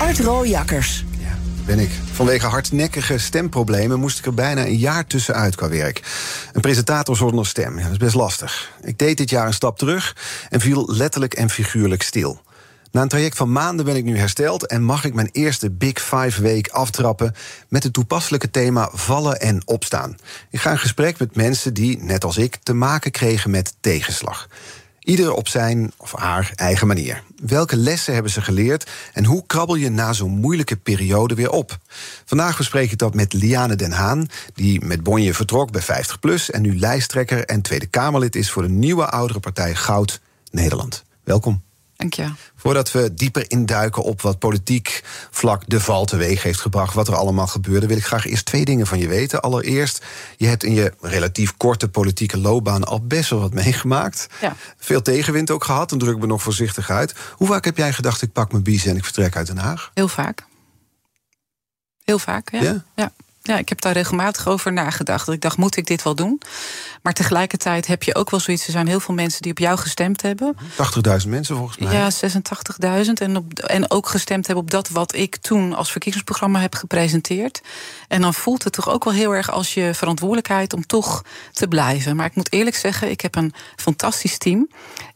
Art Rooijakkers. Ja, ben ik. Vanwege hardnekkige stemproblemen moest ik er bijna een jaar tussenuit qua werk. Een presentator zonder stem, ja, dat is best lastig. Ik deed dit jaar een stap terug en viel letterlijk en figuurlijk stil. Na een traject van maanden ben ik nu hersteld en mag ik mijn eerste Big Five week aftrappen met het toepasselijke thema vallen en opstaan. Ik ga in gesprek met mensen die, net als ik, te maken kregen met tegenslag. Ieder op zijn of haar eigen manier. Welke lessen hebben ze geleerd en hoe krabbel je na zo'n moeilijke periode weer op? Vandaag bespreek ik dat met Liane Den Haan, die met Bonje vertrok bij 50PLUS en nu lijsttrekker en Tweede Kamerlid is voor de nieuwe oudere partij Goud Nederland. Welkom. Dank je. Voordat we dieper induiken op wat politiek vlak de val teweeg heeft gebracht, wat er allemaal gebeurde, wil ik graag eerst twee dingen van je weten. Allereerst, je hebt in je relatief korte politieke loopbaan al best wel wat meegemaakt. Ja. Veel tegenwind ook gehad, dan druk ik me nog voorzichtig uit. Hoe vaak heb jij gedacht, ik pak mijn biezen en ik vertrek uit Den Haag? Heel vaak. Heel vaak, ja. Ja? ja. Ja, ik heb daar regelmatig over nagedacht. Ik dacht, moet ik dit wel doen? Maar tegelijkertijd heb je ook wel zoiets. Er zijn heel veel mensen die op jou gestemd hebben. 80.000 mensen volgens mij. Ja, 86.000. En, op, en ook gestemd hebben op dat wat ik toen als verkiezingsprogramma heb gepresenteerd. En dan voelt het toch ook wel heel erg als je verantwoordelijkheid om toch te blijven. Maar ik moet eerlijk zeggen, ik heb een fantastisch team.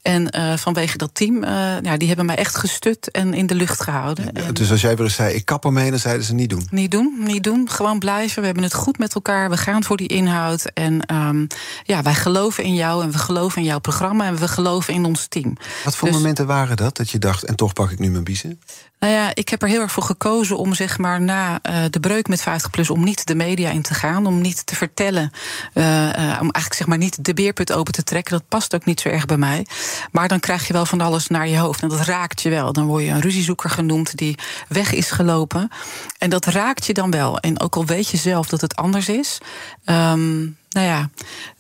En eh, vanwege dat team, eh, ja, die hebben mij echt gestut en in de lucht gehouden. Ja, dus als jij weer eens zei, ik kap ermee, dan zeiden ze niet doen. Niet doen, niet doen. Gewoon blijven. We hebben het goed met elkaar. We gaan voor die inhoud. En ehm, ja, wij geloven in jou en we geloven in jouw programma en we geloven in ons team. Wat voor Dus- momenten waren dat, dat je dacht, en toch pak ik nu mijn biezen? Nou ja, ik heb er heel erg voor gekozen om zeg maar na eh, de breuk met 50PLUS... om niet de media in te gaan, om niet te vertellen... om eigenlijk zeg maar niet de beerput open te trekken. Dat past ook niet zo erg bij mij. Maar dan krijg je wel van alles naar je hoofd. En dat raakt je wel. Dan word je een ruziezoeker genoemd die weg is gelopen. En dat raakt je dan wel. En ook al weet je zelf dat het anders is... ehm, nou ja,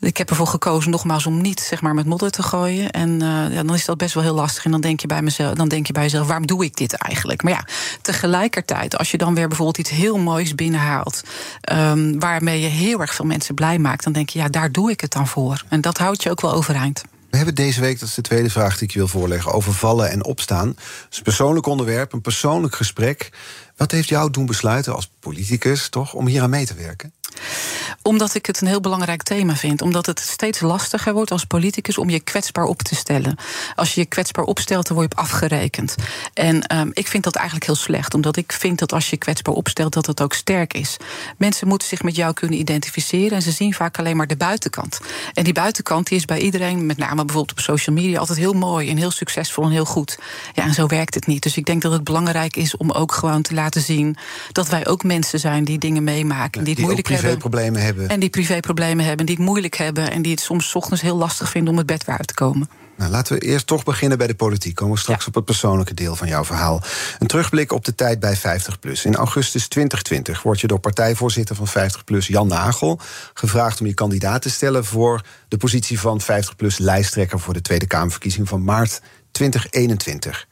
ik heb ervoor gekozen nogmaals om niet zeg maar, met modder te gooien. En eh, ja, dan is dat best wel heel lastig. En dan denk je bij mezelf, dan denk je bij jezelf, waarom doe ik dit eigenlijk? Maar ja, tegelijkertijd, als je dan weer bijvoorbeeld iets heel moois binnenhaalt, ehm, waarmee je heel erg veel mensen blij maakt, dan denk je, ja, daar doe ik het dan voor. En dat houdt je ook wel overeind. We hebben deze week, dat is de tweede vraag die ik je wil voorleggen, over vallen en opstaan. Het is een persoonlijk onderwerp, een persoonlijk gesprek. Wat heeft jou doen besluiten als politicus, toch, om hier aan mee te werken? Omdat ik het een heel belangrijk thema vind. Omdat het steeds lastiger wordt als politicus om je kwetsbaar op te stellen. Als je je kwetsbaar opstelt, dan word je op afgerekend. En ehm, ik vind dat eigenlijk heel slecht. Omdat ik vind dat als je je kwetsbaar opstelt, dat het ook sterk is. Mensen moeten zich met jou kunnen identificeren. En ze zien vaak alleen maar de buitenkant. En die buitenkant die is bij iedereen, met name bijvoorbeeld op social media, altijd heel mooi en heel succesvol en heel goed. Ja, en zo werkt het niet. Dus ik denk dat het belangrijk is om ook gewoon te laten zien dat wij ook mensen zijn die dingen meemaken. en die het moeilijk hebben. Privéproblemen hebben. En die privéproblemen hebben, die het moeilijk hebben en die het soms 's ochtends heel lastig vinden om het bed weer uit te komen. Nou, laten we eerst toch beginnen bij de politiek. Komen we straks op het persoonlijke deel van jouw verhaal. Een terugblik op de tijd bij 50PLUS. In augustus 2020 word je door partijvoorzitter van 50PLUS, Jan Nagel, gevraagd om je kandidaat te stellen voor de positie van 50PLUS lijsttrekker voor de Tweede Kamerverkiezing van maart 2021.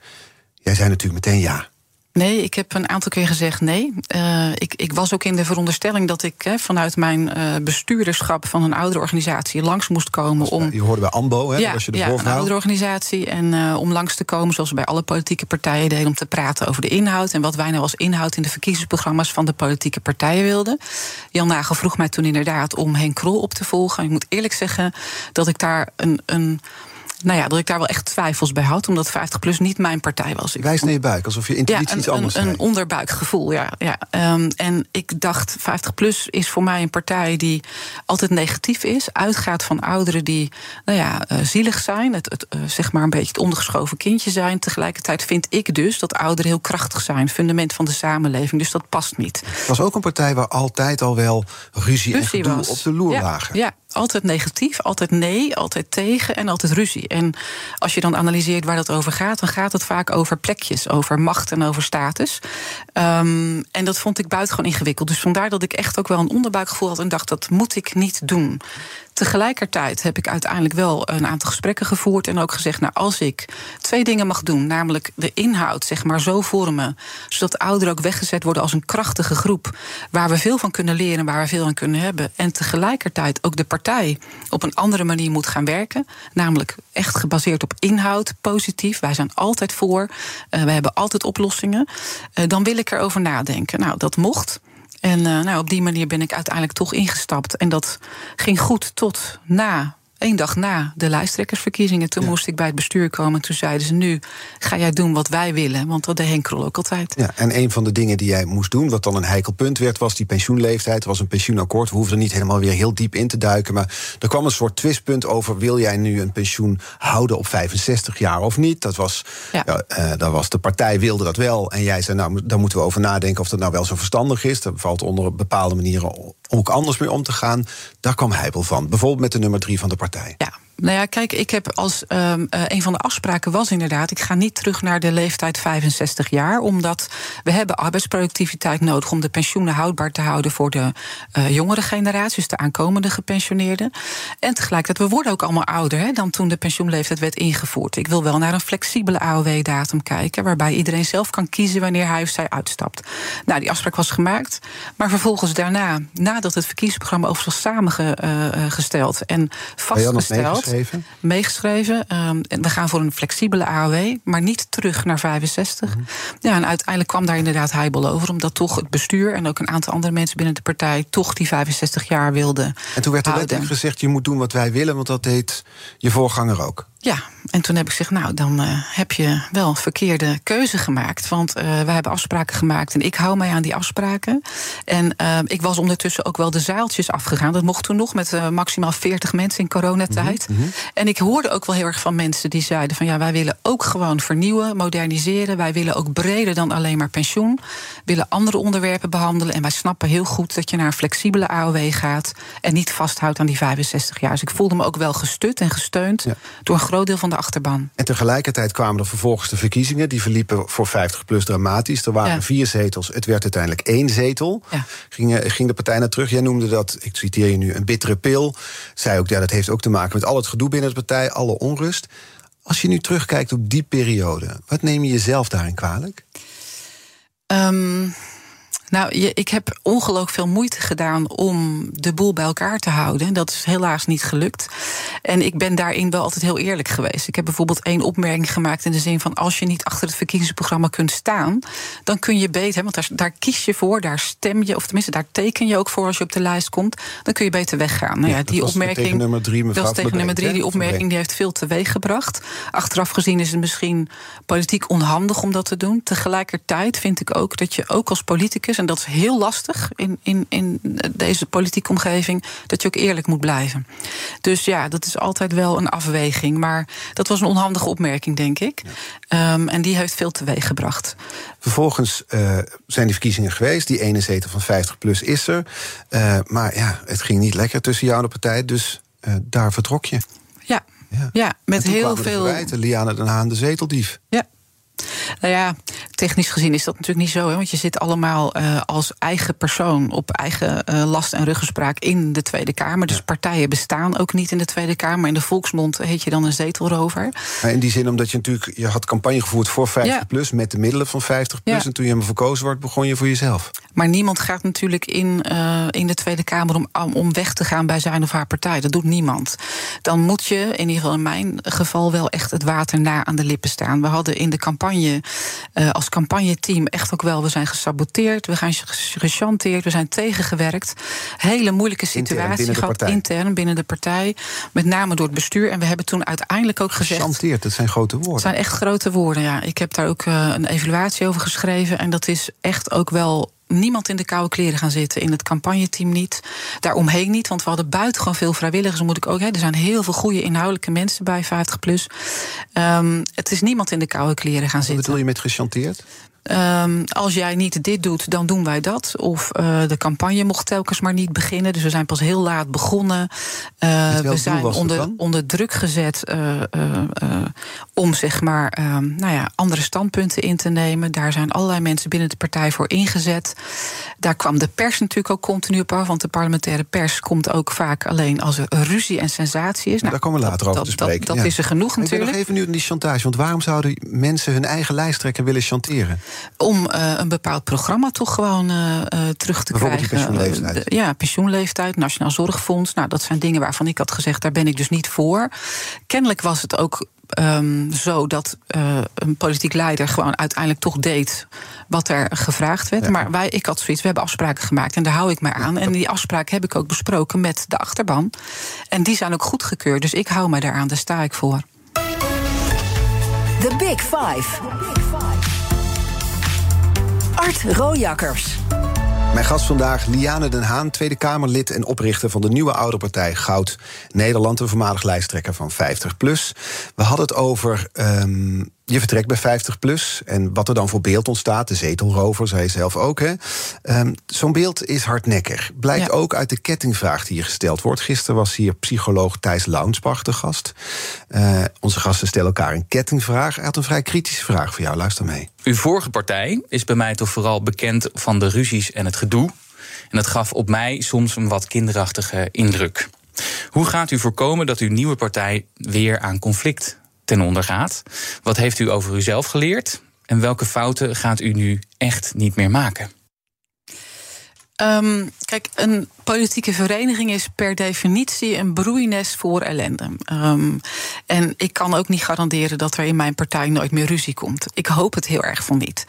Jij zei natuurlijk meteen ja. Nee, ik heb een aantal keer gezegd nee. Eh, ik, ik was ook in de veronderstelling dat ik hè, vanuit mijn eh, bestuurderschap van een oudere organisatie langs moest komen om. Je hoorde bij AMBO, hè? ja, was je de ja, een voorverhaal. oudere organisatie. En eh, om langs te komen, zoals we bij alle politieke partijen deden, om te praten over de inhoud. En wat wij nou als inhoud in de verkiezingsprogramma's van de politieke partijen wilden. Jan Nagel vroeg mij toen inderdaad om Henk Krol op te volgen. Ik moet eerlijk zeggen dat ik daar een. een nou ja, dat ik daar wel echt twijfels bij had, omdat 50PLUS niet mijn partij was. Ik Wijs naar je buik, alsof je intuïtie ja, een, iets anders een, een onderbuikgevoel, ja. ja. Ehm, en ik dacht, 50PLUS is voor mij een partij die altijd negatief is. Uitgaat van ouderen die nou ja, eh, zielig zijn. Het, het, eh, zeg maar een beetje het ondergeschoven kindje zijn. Tegelijkertijd vind ik dus dat ouderen heel krachtig zijn. Fundament van de samenleving. Dus dat past niet. Het was ook een partij waar altijd al wel ruzie, en gedoe was. op de loer ja, lagen. Ja, Altijd negatief, altijd nee, altijd tegen en altijd ruzie. En als je dan analyseert waar dat over gaat, dan gaat het vaak over plekjes, over macht en over status. Um, en dat vond ik buitengewoon ingewikkeld. Dus vandaar dat ik echt ook wel een onderbuikgevoel had en dacht: dat moet ik niet doen. Tegelijkertijd heb ik uiteindelijk wel een aantal gesprekken gevoerd en ook gezegd: Nou, als ik twee dingen mag doen, namelijk de inhoud zeg maar zo vormen, zodat ouderen ook weggezet worden als een krachtige groep waar we veel van kunnen leren, waar we veel aan kunnen hebben, en tegelijkertijd ook de partij op een andere manier moet gaan werken, namelijk echt gebaseerd op inhoud, positief. Wij zijn altijd voor, uh, wij hebben altijd oplossingen. Uh, dan wil ik erover nadenken. Nou, dat mocht. En uh, nou, op die manier ben ik uiteindelijk toch ingestapt. En dat ging goed tot na één dag na de lijsttrekkersverkiezingen. Toen moest ik bij het bestuur komen. En toen zeiden ze: Nu ga jij doen wat wij willen. Want dat deed Henk ook altijd. Ja, en een van de dingen die jij moest doen, wat dan een heikel punt werd, was die pensioenleeftijd. Er was een pensioenakkoord. We hoefden er niet helemaal weer heel diep in te duiken. Maar er kwam een soort twistpunt over: wil jij nu een pensioen houden op 65 jaar of niet? Dat was, ja. ja uh, dat was de partij wilde dat wel. En jij zei: Nou, daar moeten we over nadenken of dat nou wel zo verstandig is. Dat valt onder bepaalde manieren ook anders mee om te gaan. Daar kwam Heibel van. Bijvoorbeeld met de nummer drie van de partij. Ja, nou ja, kijk, ik heb als um, uh, een van de afspraken was inderdaad, ik ga niet terug naar de leeftijd 65 jaar, omdat we hebben arbeidsproductiviteit nodig om de pensioenen houdbaar te houden voor de uh, jongere generatie, dus de aankomende gepensioneerden. En tegelijkertijd, we worden ook allemaal ouder hè, dan toen de pensioenleeftijd werd ingevoerd. Ik wil wel naar een flexibele AOW-datum kijken, waarbij iedereen zelf kan kiezen wanneer hij of zij uitstapt. Nou, die afspraak was gemaakt, maar vervolgens daarna, nadat het verkiezingsprogramma overigens was samengesteld uh, en vastgesteld meegeschreven? Meegeschreven. Um, we gaan voor een flexibele AOW, maar niet terug naar 65. Mm -hmm. Ja, en uiteindelijk kwam daar inderdaad heibel over, omdat toch het bestuur en ook een aantal andere mensen binnen de partij toch die 65 jaar wilden. En toen werd er letterlijk gezegd: je moet doen wat wij willen, want dat deed je voorganger ook. Ja, en toen heb ik gezegd, nou, dan uh, heb je wel verkeerde keuze gemaakt. Want uh, wij hebben afspraken gemaakt en ik hou mij aan die afspraken. En uh, ik was ondertussen ook wel de zaaltjes afgegaan. Dat mocht toen nog met maximaal 40 mensen in coronatijd. Mm -hmm. En ik hoorde ook wel heel erg van mensen die zeiden van... ja, wij willen ook gewoon vernieuwen, moderniseren. Wij willen ook breder dan alleen maar pensioen. willen andere onderwerpen behandelen. En wij snappen heel goed dat je naar een flexibele AOW gaat... en niet vasthoudt aan die 65 jaar. Dus ik voelde me ook wel gestut en gesteund... Ja. door een groot deel van de achterban. En tegelijkertijd kwamen er vervolgens de verkiezingen. Die verliepen voor 50 plus dramatisch. Er waren ja. vier zetels. Het werd uiteindelijk één zetel. Ja. Ging, ging, de partij naar terug. Jij noemde dat, ik citeer je nu, een bittere pil. Zei ook, ja, dat heeft ook te maken met al het gedoe binnen de partij, alle onrust. Als je nu terugkijkt op die periode, wat neem je jezelf daarin kwalijk? Um, nou, je, ik heb ongelooflijk veel moeite gedaan om de boel bij elkaar te houden. Dat is helaas niet gelukt. En ik ben daarin wel altijd heel eerlijk geweest. Ik heb bijvoorbeeld één opmerking gemaakt in de zin van: als je niet achter het verkiezingsprogramma kunt staan, dan kun je beter, want daar, daar kies je voor, daar stem je, of tenminste daar teken je ook voor als je op de lijst komt, dan kun je beter weggaan. Nou ja, ja die opmerking. Tegen nummer drie, mevrouw dat is tegen nummer drie. Die opmerking die heeft veel teweeg gebracht. Achteraf gezien is het misschien politiek onhandig om dat te doen. Tegelijkertijd vind ik ook dat je ook als politicus en dat is heel lastig in, in, in deze politieke omgeving, dat je ook eerlijk moet blijven. Dus ja, dat is altijd wel een afweging. Maar dat was een onhandige opmerking, denk ik. Ja. Um, en die heeft veel teweeg gebracht. Vervolgens uh, zijn die verkiezingen geweest. Die ene zetel van 50 plus is er. Uh, maar ja, het ging niet lekker tussen jou en de partij. Dus uh, daar vertrok je. Ja, ja. ja met heel veel. Liane Den Haan, de zeteldief. Ja, nou ja, technisch gezien is dat natuurlijk niet zo. Hè, want je zit allemaal uh, als eigen persoon op eigen uh, last en ruggespraak in de Tweede Kamer. Dus ja. partijen bestaan ook niet in de Tweede Kamer. In de volksmond heet je dan een zetelrover. Ja, in die zin omdat je natuurlijk, je had campagne gevoerd voor 50 ja. plus met de middelen van 50 plus. En toen je helemaal verkozen wordt, begon je voor jezelf. Maar niemand gaat natuurlijk in, uh, in de Tweede Kamer om, om weg te gaan bij zijn of haar partij. Dat doet niemand. Dan moet je, in ieder geval in mijn geval, wel echt het water na aan de lippen staan. We hadden in de campagne, uh, als campagneteam, echt ook wel, we zijn gesaboteerd, we zijn gechanteerd, we zijn tegengewerkt. Hele moeilijke situatie intern gehad, intern binnen de partij. Met name door het bestuur. En we hebben toen uiteindelijk ook gezegd. Gechanteerd, dat zijn grote woorden. Dat zijn echt grote woorden, ja. Ik heb daar ook uh, een evaluatie over geschreven. En dat is echt ook wel niemand in de koude kleren gaan zitten. In het campagneteam niet. Daaromheen niet, want we hadden buitengewoon veel vrijwilligers. Moet ik ook, hè, er zijn heel veel goede inhoudelijke mensen bij 50 plus. Um, het is niemand in de koude kleren gaan zitten. Wat bedoel je met gechanteerd? Um, als jij niet dit doet, dan doen wij dat. Of uh, de campagne mocht telkens maar niet beginnen. Dus we zijn pas heel laat begonnen. Uh, we zijn onder, onder druk gezet uh, om zeg maar, nou ja, andere standpunten in te nemen. Daar zijn allerlei mensen binnen de partij voor ingezet. Daar kwam de pers natuurlijk ook continu op af. Want de parlementaire pers komt ook vaak alleen als er ruzie en sensatie is. Nou, daar komen we later over te spreken. Dat, dat is er genoeg natuurlijk. Ik ben nog even nu in die chantage. Want waarom zouden mensen hun eigen lijsttrekker willen chanteren? Om uh, een bepaald programma toch gewoon uh, terug te krijgen. pensioenleeftijd. ja, pensioenleeftijd, Nationaal Zorgfonds. Nou, dat zijn dingen waarvan ik had gezegd, daar ben ik dus niet voor. Kennelijk was het ook um, zo dat uh, een politiek leider gewoon uiteindelijk toch deed wat er gevraagd werd. Maar wij, ik had zoiets, we hebben afspraken gemaakt en daar hou ik mij aan. En die afspraken heb ik ook besproken met de achterban. En die zijn ook goedgekeurd. Dus ik hou mij daaraan, daar sta ik voor. The Big Five. Art Rojakkers. Mijn gast vandaag, Liane den Haan, Tweede Kamerlid en oprichter van de nieuwe oude partij Goud Nederland, een voormalig lijsttrekker van 50PLUS. We hadden het over um, je vertrekt bij 50PLUS en wat er dan voor beeld ontstaat. De zetelrover, zei je zelf ook. Um, Zo'n beeld is hardnekkig. Blijkt ook uit de kettingvraag die hier gesteld wordt. Gisteren was hier psycholoog Thijs Launsbach de gast. Uh, onze gasten stellen elkaar een kettingvraag. Hij had een vrij kritische vraag voor jou. Luister mee. Uw vorige partij is bij mij toch vooral bekend van de ruzies en het gedoe. En dat gaf op mij soms een wat kinderachtige indruk. Hoe gaat u voorkomen dat uw nieuwe partij weer aan conflict ten onder gaat? Wat heeft u over uzelf geleerd? En welke fouten gaat u nu echt niet meer maken? Um, kijk, een politieke vereniging is per definitie een broeines voor ellende. Um, en ik kan ook niet garanderen dat er in mijn partij nooit meer ruzie komt. Ik hoop het heel erg van niet.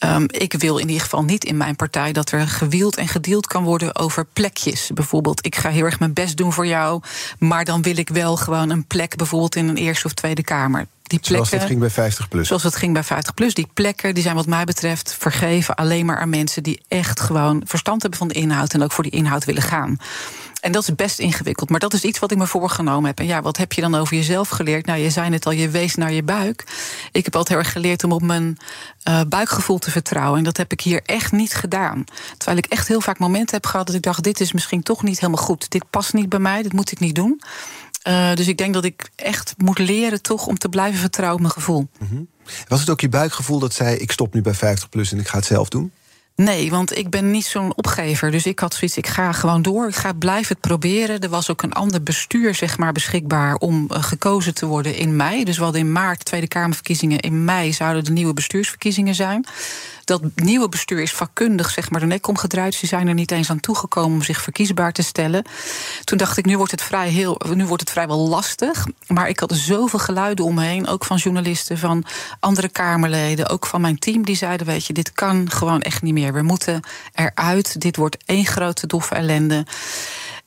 Um, ik wil in ieder geval niet in mijn partij dat er gewield en gedeeld kan worden over plekjes. Bijvoorbeeld, ik ga heel erg mijn best doen voor jou, maar dan wil ik wel gewoon een plek, bijvoorbeeld in een Eerste of Tweede Kamer. Die plekken, zoals het ging bij 50 plus. Zoals het ging bij 50 plus. Die plekken die zijn wat mij betreft vergeven alleen maar aan mensen die echt gewoon verstand hebben van de inhoud en ook voor die inhoud willen gaan. En dat is best ingewikkeld. Maar dat is iets wat ik me voorgenomen heb. En ja, wat heb je dan over jezelf geleerd? Nou, je zei het al, je wees naar je buik. Ik heb altijd heel erg geleerd om op mijn uh, buikgevoel te vertrouwen. En dat heb ik hier echt niet gedaan. Terwijl ik echt heel vaak momenten heb gehad dat ik dacht: dit is misschien toch niet helemaal goed. Dit past niet bij mij, dit moet ik niet doen. Uh, dus ik denk dat ik echt moet leren toch om te blijven vertrouwen op mijn gevoel. Mm -hmm. Was het ook je buikgevoel dat zei: ik stop nu bij 50 plus en ik ga het zelf doen? Nee, want ik ben niet zo'n opgever. Dus ik had zoiets, ik ga gewoon door. Ik ga blijven het proberen. Er was ook een ander bestuur zeg maar, beschikbaar om uh, gekozen te worden in mei. Dus we hadden in maart Tweede Kamerverkiezingen. In mei zouden de nieuwe bestuursverkiezingen zijn. Dat nieuwe bestuur is vakkundig zeg maar, de nek omgedraaid. Ze zijn er niet eens aan toegekomen om zich verkiesbaar te stellen. Toen dacht ik, nu wordt het, vrij heel, nu wordt het vrijwel lastig. Maar ik had zoveel geluiden omheen, ook van journalisten, van andere Kamerleden, ook van mijn team, die zeiden: Weet je, dit kan gewoon echt niet meer. We moeten eruit. Dit wordt één grote doffe ellende.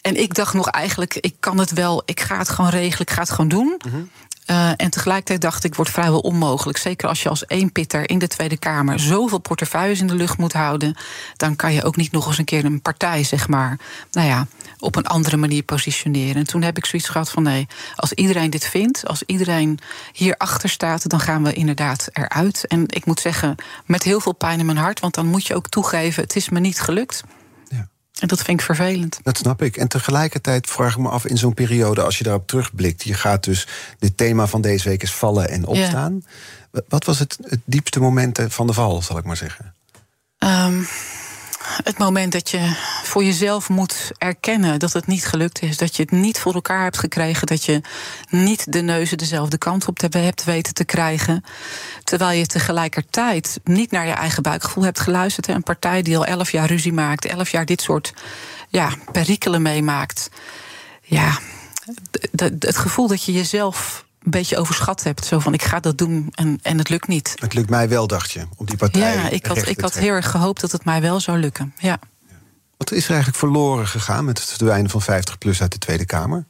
En ik dacht nog eigenlijk, ik kan het wel, ik ga het gewoon regelen, ik ga het gewoon doen. Mm uh, en tegelijkertijd dacht ik, wordt vrijwel onmogelijk. Zeker als je als één pitter in de Tweede Kamer zoveel portefeuilles in de lucht moet houden, dan kan je ook niet nog eens een keer een partij, zeg maar, nou ja, op een andere manier positioneren. En toen heb ik zoiets gehad van nee, als iedereen dit vindt, als iedereen hierachter staat, dan gaan we inderdaad eruit. En ik moet zeggen, met heel veel pijn in mijn hart, want dan moet je ook toegeven, het is me niet gelukt. En dat vind ik vervelend. Dat snap ik. En tegelijkertijd vraag ik me af in zo'n periode, als je daarop terugblikt, je gaat dus, dit thema van deze week is vallen en opstaan. Wat was het, het diepste moment van de val, zal ik maar zeggen? Um, het moment dat je voor jezelf moet erkennen dat het niet gelukt is. Dat je het niet voor elkaar hebt gekregen. Dat je niet de neuzen dezelfde kant op hebt weten te krijgen. Terwijl je tegelijkertijd niet naar je eigen buikgevoel hebt geluisterd. Een partij die al elf jaar ruzie maakt, elf jaar dit soort ja, perikelen meemaakt. Ja, het gevoel dat je jezelf een beetje overschat hebt. Zo van, ik ga dat doen en, en het lukt niet. Het lukt mij wel, dacht je, om die partij Ja, ik had, ik had heel erg gehoopt dat het mij wel zou lukken, ja. Wat is er eigenlijk verloren gegaan met het verdwijnen van 50PLUS uit de Tweede Kamer?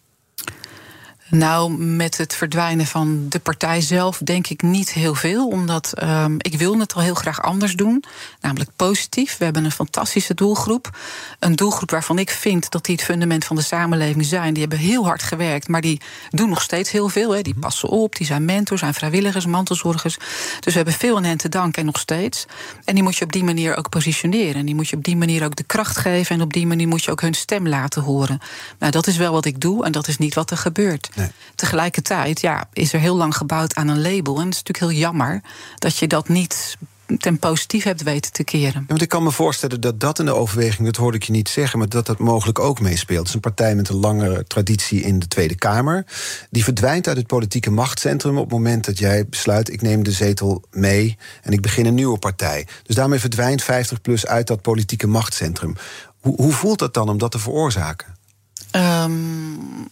Nou, met het verdwijnen van de partij zelf denk ik niet heel veel. Omdat um, ik wil het al heel graag anders doen. Namelijk positief. We hebben een fantastische doelgroep. Een doelgroep waarvan ik vind dat die het fundament van de samenleving zijn. Die hebben heel hard gewerkt, maar die doen nog steeds heel veel. Hè. Die mhm. passen op, die zijn mentors, zijn vrijwilligers, mantelzorgers. Dus we hebben veel aan hen te danken en nog steeds. En die moet je op die manier ook positioneren. En die moet je op die manier ook de kracht geven. En op die manier moet je ook hun stem laten horen. Nou, dat is wel wat ik doe en dat is niet wat er gebeurt. Tegelijkertijd ja, is er heel lang gebouwd aan een label. En het is natuurlijk heel jammer dat je dat niet ten positief hebt weten te keren. Ja, want ik kan me voorstellen dat dat in de overweging, dat hoorde ik je niet zeggen, maar dat dat mogelijk ook meespeelt. Het is een partij met een lange traditie in de Tweede Kamer. Die verdwijnt uit het politieke machtscentrum op het moment dat jij besluit: ik neem de zetel mee en ik begin een nieuwe partij. Dus daarmee verdwijnt 50 plus uit dat politieke machtscentrum. Hoe, hoe voelt dat dan om dat te veroorzaken? Um,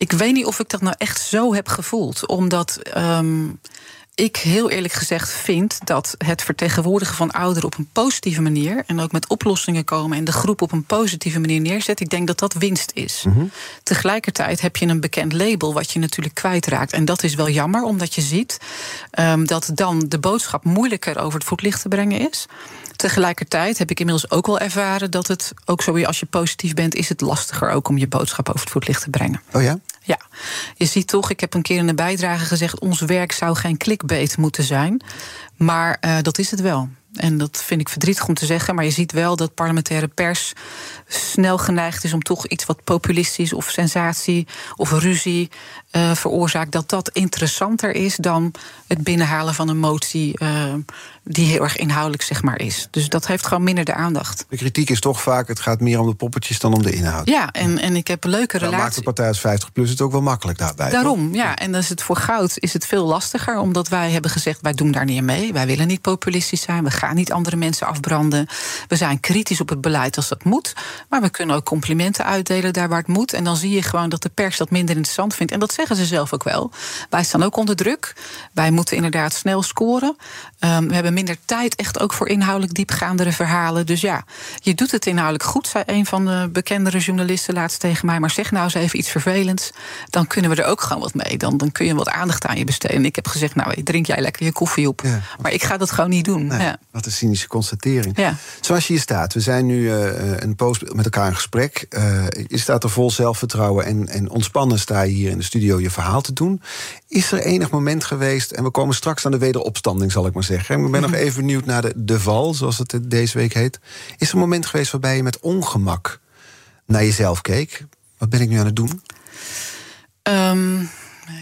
ik weet niet of ik dat nou echt zo heb gevoeld. Omdat um, ik heel eerlijk gezegd vind dat het vertegenwoordigen van ouderen op een positieve manier. en ook met oplossingen komen en de groep op een positieve manier neerzet. ik denk dat dat winst is. Mhm. Tegelijkertijd heb je een bekend label wat je natuurlijk kwijtraakt. En dat is wel jammer, omdat je ziet um, dat dan de boodschap moeilijker over het voetlicht te brengen is. Tegelijkertijd heb ik inmiddels ook wel ervaren dat het ook zo als je positief bent, is het lastiger ook om je boodschap over het voetlicht te brengen. Oh ja? Ja, je ziet toch, ik heb een keer in een bijdrage gezegd: ons werk zou geen clickbait moeten zijn. Maar uh, dat is het wel. En dat vind ik verdrietig om te zeggen. Maar je ziet wel dat parlementaire pers snel geneigd is om toch iets wat populistisch of sensatie of ruzie uh, veroorzaakt. Dat dat interessanter is dan het binnenhalen van een motie. Uh, die heel erg inhoudelijk zeg maar is. Dus dat heeft gewoon minder de aandacht. De kritiek is toch vaak, het gaat meer om de poppetjes dan om de inhoud. Ja, en, en ik heb een leuke relatie. Dan maakt de partij als 50 plus het ook wel makkelijk daarbij. Daarom, ja. En dan is het voor goud is het veel lastiger, omdat wij hebben gezegd, wij doen daar niet mee. Wij willen niet populistisch zijn, we gaan niet andere mensen afbranden. We zijn kritisch op het beleid als dat moet. Maar we kunnen ook complimenten uitdelen daar waar het moet. En dan zie je gewoon dat de pers dat minder interessant vindt. En dat zeggen ze zelf ook wel. Wij staan ook onder druk. Wij moeten inderdaad snel scoren. Um, we hebben minder tijd echt ook voor inhoudelijk diepgaandere verhalen. Dus ja, je doet het inhoudelijk goed, zei een van de bekendere journalisten laatst tegen mij. Maar zeg nou eens even iets vervelends. Dan kunnen we er ook gewoon wat mee. Dan, dan kun je wat aandacht aan je besteden. ik heb gezegd, nou, drink jij lekker je koffie op. Maar ik ga dat gewoon niet doen. Nee, ja. Wat een cynische constatering. Ja. Zoals je hier staat, we zijn nu uh, een post met elkaar in gesprek. Uh, je staat er vol zelfvertrouwen en, en ontspannen sta je hier in de studio je verhaal te doen. Is er enig moment geweest, en we komen straks aan de wederopstanding, zal ik maar zeggen. Ik ben nog even benieuwd naar de, de val, zoals het deze week heet. Is er een moment geweest waarbij je met ongemak naar jezelf keek? Wat ben ik nu aan het doen? Um,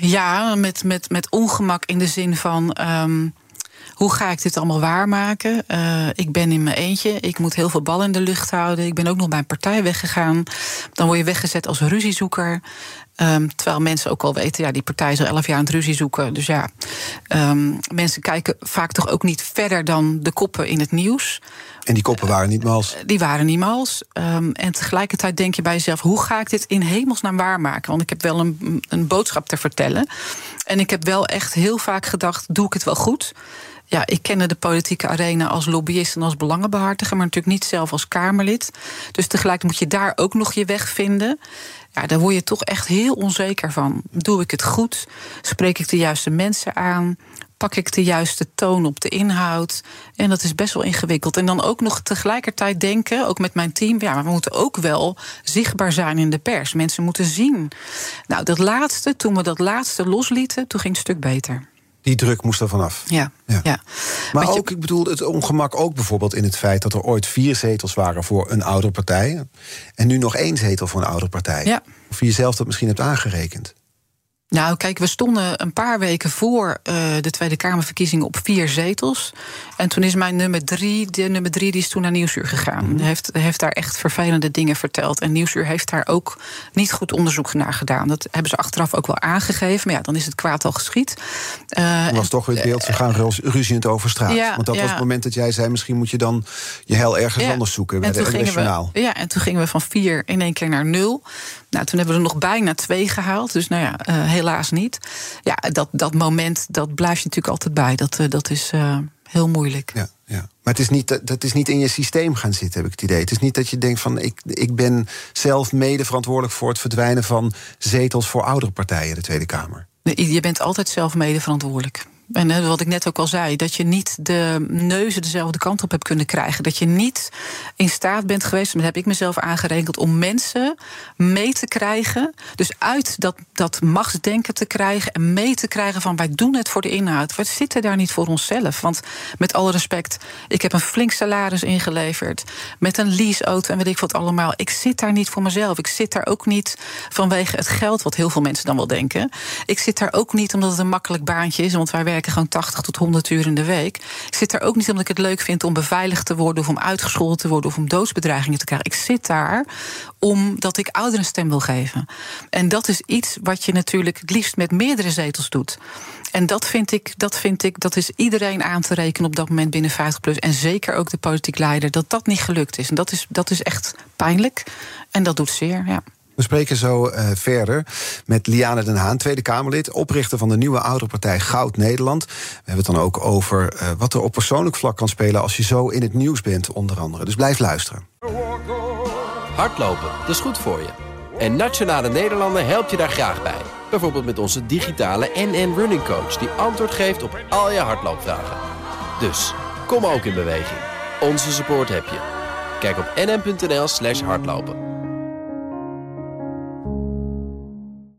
ja, met, met, met ongemak in de zin van. Um, hoe ga ik dit allemaal waarmaken? Uh, ik ben in mijn eentje. Ik moet heel veel ballen in de lucht houden. Ik ben ook nog bij een partij weggegaan. Dan word je weggezet als ruziezoeker. Um, terwijl mensen ook al weten, ja, die partij is al elf jaar aan het ruzie zoeken. Dus ja, um, mensen kijken vaak toch ook niet verder dan de koppen in het nieuws. En die koppen waren niet mals? Uh, die waren niet mals. Um, en tegelijkertijd denk je bij jezelf, hoe ga ik dit in hemelsnaam waarmaken? Want ik heb wel een, een boodschap te vertellen. En ik heb wel echt heel vaak gedacht, doe ik het wel goed? Ja, ik kende de politieke arena als lobbyist en als belangenbehartiger, maar natuurlijk niet zelf als Kamerlid. Dus tegelijk moet je daar ook nog je weg vinden. Ja, daar word je toch echt heel onzeker van. Doe ik het goed? Spreek ik de juiste mensen aan? Pak ik de juiste toon op de inhoud? En dat is best wel ingewikkeld. En dan ook nog tegelijkertijd denken, ook met mijn team, ja, maar we moeten ook wel zichtbaar zijn in de pers. Mensen moeten zien. Nou, dat laatste, toen we dat laatste loslieten, toen ging het een stuk beter. Die druk moest er vanaf. Ja. ja. ja. Maar ook, ik bedoel, het ongemak ook bijvoorbeeld in het feit dat er ooit vier zetels waren voor een oude partij. En nu nog één zetel voor een oude partij. Ja. Of je jezelf dat misschien hebt aangerekend. Nou, kijk, we stonden een paar weken voor uh, de Tweede Kamerverkiezingen op vier zetels. En toen is mijn nummer drie, de nummer drie, die is toen naar Nieuwsuur gegaan. Mm heeft, heeft daar echt vervelende dingen verteld. En Nieuwsuur heeft daar ook niet goed onderzoek naar gedaan. Dat hebben ze achteraf ook wel aangegeven. Maar ja, dan is het kwaad al geschied. Uh, was toch weer het beeld, ze gaan ruziend over straat. Ja, Want dat was het moment dat jij zei, misschien moet je dan je hel ergens anders zoeken bij. Ja, en toen gingen we van vier in één keer naar nul. Nou, toen hebben we er nog bijna twee gehaald. Dus nou ja, uh, helaas niet. Ja, dat, dat moment, dat blijft je natuurlijk altijd bij. Dat, uh, dat is uh, heel moeilijk. Ja, ja. Maar het is, niet, dat is niet in je systeem gaan zitten, heb ik het idee. Het is niet dat je denkt van ik, ik ben zelf mede verantwoordelijk voor het verdwijnen van zetels voor oudere partijen in de Tweede Kamer. Nee, je bent altijd zelf mede verantwoordelijk. En wat ik net ook al zei, dat je niet de neuzen dezelfde kant op hebt kunnen krijgen. Dat je niet in staat bent geweest, dat heb ik mezelf aangerekend, om mensen mee te krijgen. Dus uit dat, dat machtsdenken te krijgen en mee te krijgen van wij doen het voor de inhoud. We zitten daar niet voor onszelf. Want met alle respect, ik heb een flink salaris ingeleverd. Met een leaseauto en weet ik wat allemaal. Ik zit daar niet voor mezelf. Ik zit daar ook niet vanwege het geld, wat heel veel mensen dan wel denken. Ik zit daar ook niet omdat het een makkelijk baantje is, want wij werken werken gewoon 80 tot 100 uur in de week. Ik zit daar ook niet omdat ik het leuk vind om beveiligd te worden of om uitgescholden te worden of om doodsbedreigingen te krijgen. Ik zit daar omdat ik ouderen stem wil geven. En dat is iets wat je natuurlijk het liefst met meerdere zetels doet. En dat vind ik, dat vind ik, dat is iedereen aan te rekenen op dat moment binnen 50 plus. En zeker ook de politiek leider, dat dat niet gelukt is. En dat is, dat is echt pijnlijk. En dat doet zeer, ja. We spreken zo uh, verder met Liane den Haan, Tweede Kamerlid, oprichter van de nieuwe ouderpartij Goud Nederland. We hebben het dan ook over uh, wat er op persoonlijk vlak kan spelen als je zo in het nieuws bent, onder andere. Dus blijf luisteren. Hardlopen, dat is goed voor je. En Nationale Nederlanden helpt je daar graag bij. Bijvoorbeeld met onze digitale NN Running Coach, die antwoord geeft op al je hardloopvragen. Dus kom ook in beweging. Onze support heb je. Kijk op nn.nl/slash hardlopen.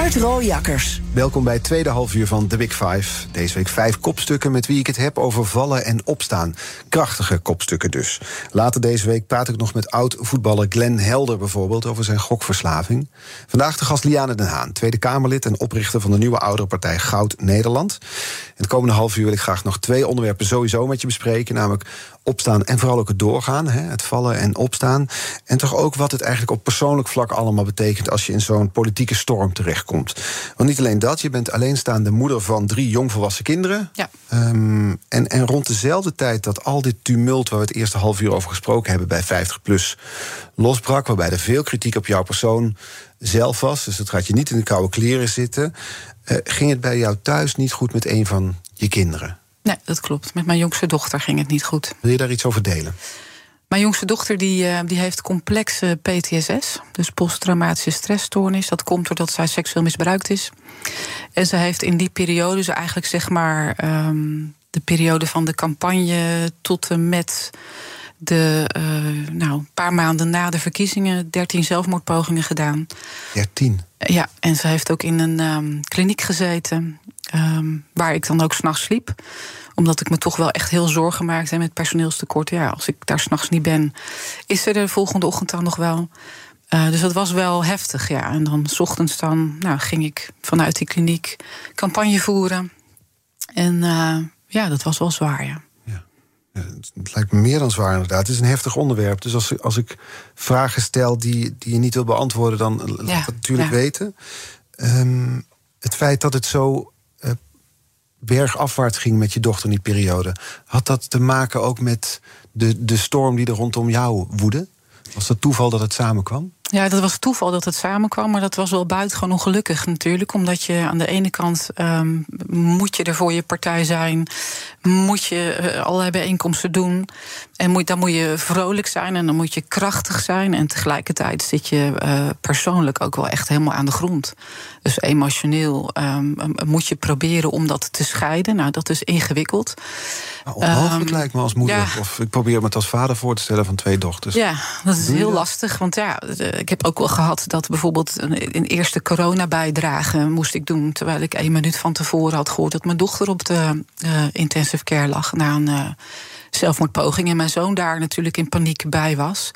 Art. Welkom bij het tweede halfuur van The Big Five. Deze week vijf kopstukken met wie ik het heb over vallen en opstaan. Krachtige kopstukken dus. Later deze week praat ik nog met oud-voetballer Glenn Helder bijvoorbeeld... over zijn gokverslaving. Vandaag de gast Liane den Haan, Tweede Kamerlid... en oprichter van de nieuwe oudere partij Goud Nederland. In het komende half uur wil ik graag nog twee onderwerpen sowieso met je bespreken. Namelijk opstaan en vooral ook het doorgaan. Hè, het vallen en opstaan. En toch ook wat het eigenlijk op persoonlijk vlak allemaal betekent... als je in zo'n politieke storm terechtkomt. Want niet alleen dat, je bent alleenstaande moeder van drie jongvolwassen kinderen. Ja. Um, en, en rond dezelfde tijd dat al dit tumult... waar we het eerste half uur over gesproken hebben bij 50PLUS losbrak... waarbij er veel kritiek op jouw persoon zelf was... dus het gaat je niet in de koude kleren zitten... Uh, ging het bij jou thuis niet goed met een van je kinderen? Nee, dat klopt. Met mijn jongste dochter ging het niet goed. Wil je daar iets over delen? Mijn jongste dochter die, uh, die heeft complexe PTSS, dus posttraumatische stressstoornis. Dat komt doordat zij seksueel misbruikt is. En ze heeft in die periode, dus eigenlijk zeg maar um, de periode van de campagne tot en met de, uh, nou, een paar maanden na de verkiezingen 13 zelfmoordpogingen gedaan. 13? Ja, en ze heeft ook in een um, kliniek gezeten. Um, waar ik dan ook s'nachts sliep. Omdat ik me toch wel echt heel zorgen maakte met personeelstekort. Ja, als ik daar s'nachts niet ben, is er de volgende ochtend dan nog wel. Uh, dus dat was wel heftig, ja. En dan s ochtends dan nou, ging ik vanuit die kliniek campagne voeren. En uh, ja, dat was wel zwaar, ja. ja. Het lijkt me meer dan zwaar inderdaad. Het is een heftig onderwerp. Dus als, als ik vragen stel die, die je niet wil beantwoorden... dan laat ja, dat natuurlijk ja. weten. Um, het feit dat het zo uh, bergafwaarts ging met je dochter in die periode... had dat te maken ook met de, de storm die er rondom jou woedde? Was het toeval dat het samenkwam? Ja, dat was toeval dat het samenkwam, maar dat was wel buitengewoon ongelukkig natuurlijk. Omdat je aan de ene kant um, moet je er voor je partij zijn, moet je uh, allerlei bijeenkomsten doen. En moet, dan moet je vrolijk zijn en dan moet je krachtig zijn. En tegelijkertijd zit je uh, persoonlijk ook wel echt helemaal aan de grond. Dus emotioneel um, moet je proberen om dat te scheiden. Nou, dat is ingewikkeld. Nou, onmogelijk um, lijkt me als moeder. Ja. Of ik probeer me het als vader voor te stellen van twee dochters. Ja, dat is heel lastig. Want ja, ik heb ook wel gehad dat bijvoorbeeld een, een eerste corona-bijdrage moest ik doen. Terwijl ik één minuut van tevoren had gehoord dat mijn dochter op de uh, intensive care lag na een uh, zelfmoordpoging. En mijn zoon daar natuurlijk in paniek bij was.